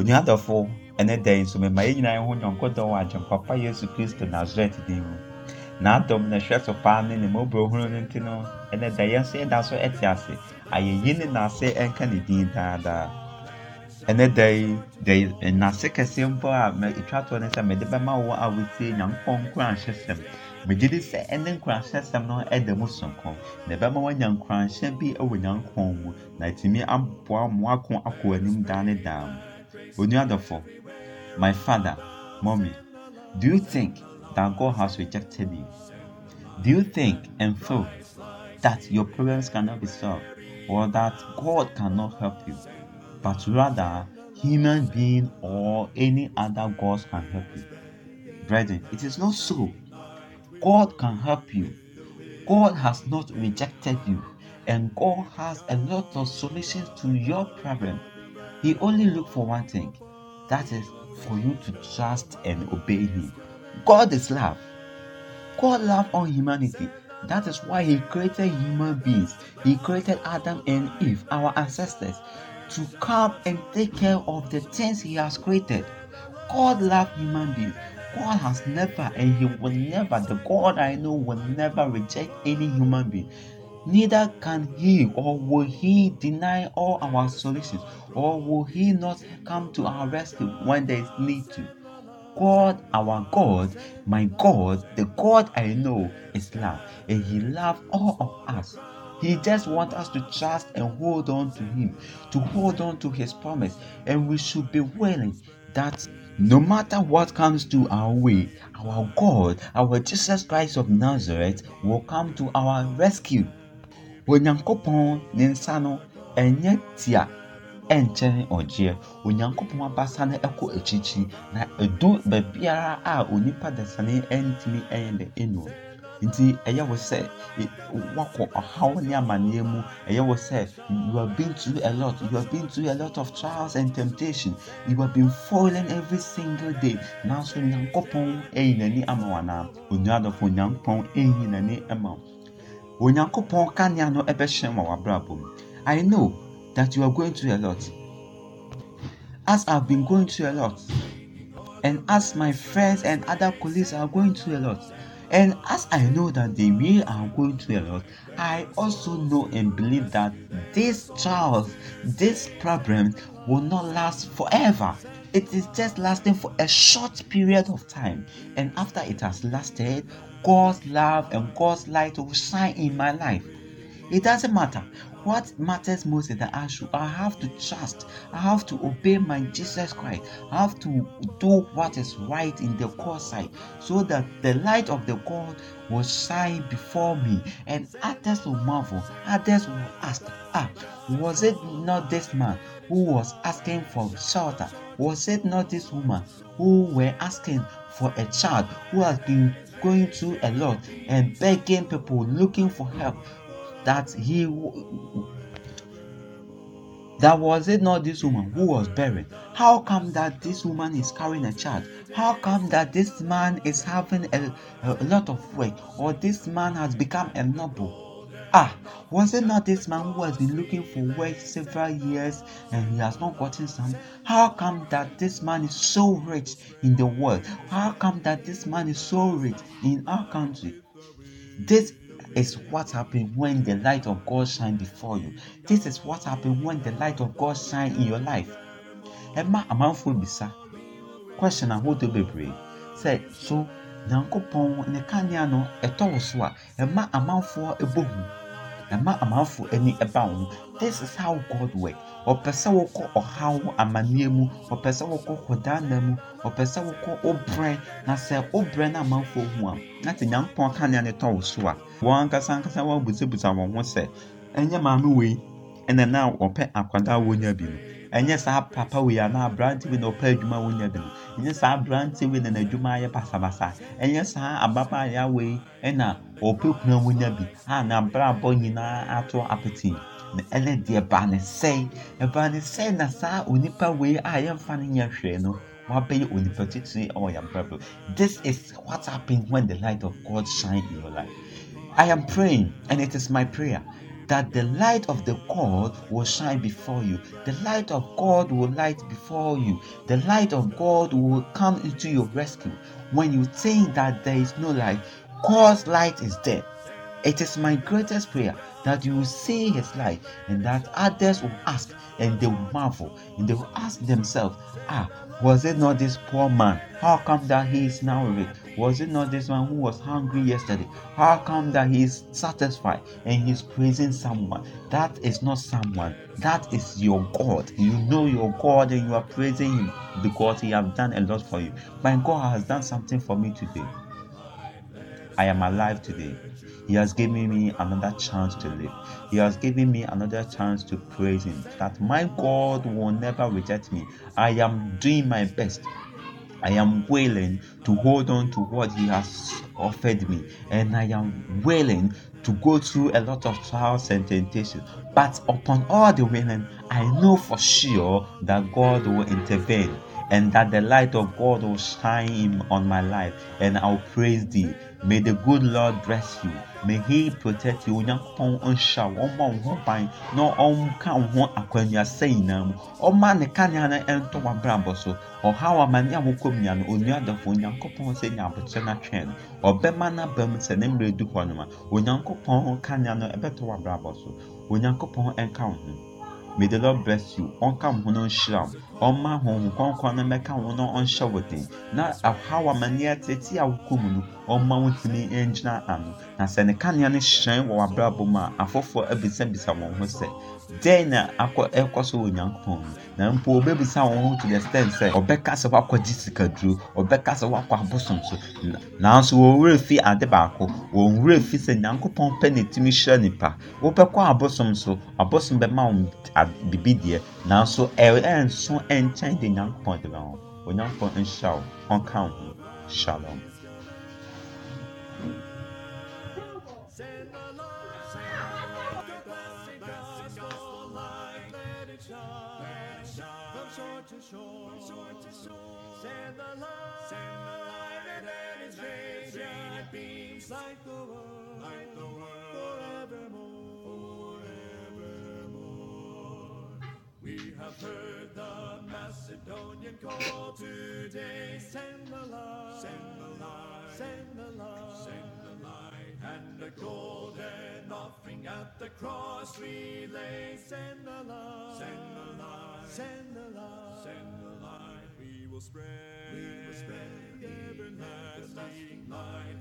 onuadɔfo ɛnɛ da yi nso mema yɛn nyinaa ho nyɔnkɔdɔ wɔ agyenkɔpa yesu kristo nasaret din mu n'adɔm na ɛhwɛ so paa ne ne mmɔborɔ hunu no nti no ɛnɛ da yɛn nso yɛda so ɛte ase ayɛyi ne n'ase ɛnka ne din daadaa. Ɛnɛ da yi da yi n'ase kɛseɛ mpo a mɛ etwa toɔ ne sɛ mɛde bɛma wo a wotie nyankopɔn nkuranhyɛsɛm megye di sɛ ɛne nkuranhyɛsɛm no ɛda mu sonko. Na ɛbɛma woanya nkuranhyɛ bi wɔ nyankopɔn mu na ɛtumi aboa mo ako akɔ anim daa ne daa mu onuadɔfo my father mommy do you think that god has rejected you do you think and feel that your problems cannot be solved or that god cannot help you but rather human being or any other gods can help you brethren it is not so God can help you. God has not rejected you, and God has a lot of solutions to your problem. He only looks for one thing that is for you to trust and obey Him. God is love. God loves all humanity. That is why He created human beings. He created Adam and Eve, our ancestors, to come and take care of the things He has created. God loves human beings. God has never and He will never, the God I know will never reject any human being. Neither can He or will He deny all our solutions or will He not come to our rescue when there is need to. God, our God, my God, the God I know is love and He loves all of us. He just wants us to trust and hold on to Him, to hold on to His promise, and we should be willing that no matter what comes to our way, our God, our Jesus Christ of Nazareth will come to our rescue. Onyankopɔn ne nsa no ɛnyɛ tia ɛnkyɛn ɔgyeɛ. Onyankopɔn abasa no ɛkɔ akyirikyiri na edu baabiara a onipa dasani ɛntumi ɛyɛ dɛ ɛnu. nti ɛyɛ wo sɛ wakɔ ɔhaw ne amanneɛ mu. Ɛyɛ wo sɛ you have been through a lot. You have been through a lot of trials and temptation. You have been falling every single day. Nanso nyankopɔn ɛyi n'ani ama wo anaa? Onuadɔfo nyankopɔn ɛyi n'ani ama wo onyankopɔn kanea no ɛbɛhyɛn wɔ w'abrabɔ mu i know that you are going through a lot as i've been going through a lot and as my friends and other colleagues are going through a lot And as I know that they really are going through a lot, I also know and believe that this trials, this problem will not last forever. It is just lasting for a short period of time. And after it has lasted, God's love and God's light will shine in my life. It doesn't matter. What matters most is that I should I have to trust. I have to obey my Jesus Christ. I have to do what is right in the God's sight so that the light of the God will shine before me and others will marvel. Others will ask, Ah, was it not this man who was asking for shelter? Was it not this woman who were asking for a child who has been going through a lot and begging people looking for help? that he that was it not this woman who was barren how come that this woman is carrying a child how come that this man is having a, a, lot of work or this man has become a noble ah was it not this man who has been looking for work several years and he has not gotten some? How come that this man is so rich in the world? How come that this man is so rich in our country? This is what happens when the light of God shines before you. This is what happens when the light of God shines in your life. Ɛma amanfoɔ bisa question ahodoɔ bebree sɛ so nyankopɔn ne kanea no ɛtɔ wo so a ɛma amanfoɔ ɛbɔ ɛma amanfoɔ ani ɛba wo ho. This is how God work ɔpɛ sɛ wokɔ ɔhaw amanneɛ mu ɔpɛ sɛ wokɔ kɔdaana mu ɔpɛ sɛ wokɔ obrɛ. Na sɛ obrɛ no amanfoɔ hu a na sɛ nyankopɔn kanea no tɔ wo so a wɔn ankasa ankasa wɔabusabusa wɔn ho sɛ ɛnyɛ maame wei? Ɛna na ɔpɛ akwadaa wonya bi no ɛnyɛ saa papa wei anaa aberante wei na ɔpɛ adwuma wonya bi no ɛnyɛ saa aberante wei na n'adwuma ayɛ basabasa. Ɛnyɛ saa ababaayaa wei ɛna ɔpɛ kunu wonya bi a n'abrabɔ nyinaa ato apete na ɛnɛ deɛ ɛbaa ne sɛn ɛbaa ne sɛn na saa onipa wei a yɛmfa no nyɛ hwee no wabɛyɛ onipa titiri ɛwɔ yɛn abrabɔ this is what happens when the light of God shine in your life. I am praying and it is my prayer that the light of the God will shine before you. The light of God will light before you. The light of God will come into your rescue. When you think that there is no light, God's light is there. It is my greatest prayer that you will see his light and that others will ask and they will marvel and they will ask themselves, Ah, was it not this poor man? How come that he is now rich? Was it not this man who was hungry yesterday? How come that he is satisfied and he's praising someone? That is not someone. That is your God. You know your God and you are praising him because he has done a lot for you. My God has done something for me today. I am alive today. He has given me another chance to live. He has given me another chance to praise Him. That my God will never reject me. I am doing my best. I am willing to hold on to what He has offered me, and I am willing to go through a lot of trials and temptations. But upon all the willing, I know for sure that God will intervene and that the light of God will shine on my life, and I'll praise Thee. May the good Lord bless you. May He protect you. Onyankopɔn nhyira wo, ɔmma wo ho ban na ɔnka wo ho akwannuasa nyinaa mu. Ɔmma ne kanea no ɛntɔ w'abrabɔ so. Ɔhaw amane a wokɔ mu no, onua adɔfo Onyankopɔn sɛ nya abotire no atwɛn no. Ɔbɛma n'aba mu sɛ ne mmerɛ du hɔ nom a, Onyankopɔn kanea no ɛbɛtɔ w'abrabɔ so. Onyankopɔn ɛnka wo ho. May the Lord bless you. Ɔnka wo ho no nhyira wo. Ɔmma honhom kronkron no mmɛka wo no ɔnhyɛ wo den. Na ɔhaw amanneɛ tete a wokɔ mu no, ɔmma wo ntumi ngyina ano. Na sɛ ne kanea no hyerɛn wɔ w'abrabɔ mu a, afoforɔ abisabisa wɔn ho sɛ, dɛn na akɔ ɛkɔ so wɔ Onyankopɔn mu? Na mpo wɔbɛbisa wɔn ho to the extent sɛ, ɔbɛka sɛ woakɔgye sikaduro, ɔbɛka sɛ woakɔ abosom so. Nanso wɔn werɛ fi ade baako, wɔn werɛ fi sɛ Nyankopɔn pɛ na ɛtumi hyira nipa. Wobɛkɔ abosom so, abosom bɛma wo bibi deɛ, nanso ɛnso de Nyankopɔn de ma wo. Onyankopɔn nhyira wo, ɔnka wo ho. Shalom. Send the light, send the light, and then its radiant beams the like the world, We have heard the Macedonian call today. Send the light, send the light, send the light, send the light, and the golden offering at the cross we lay. Send the light, send the light, send the light, send the light. We will spread, we will spread the everlasting light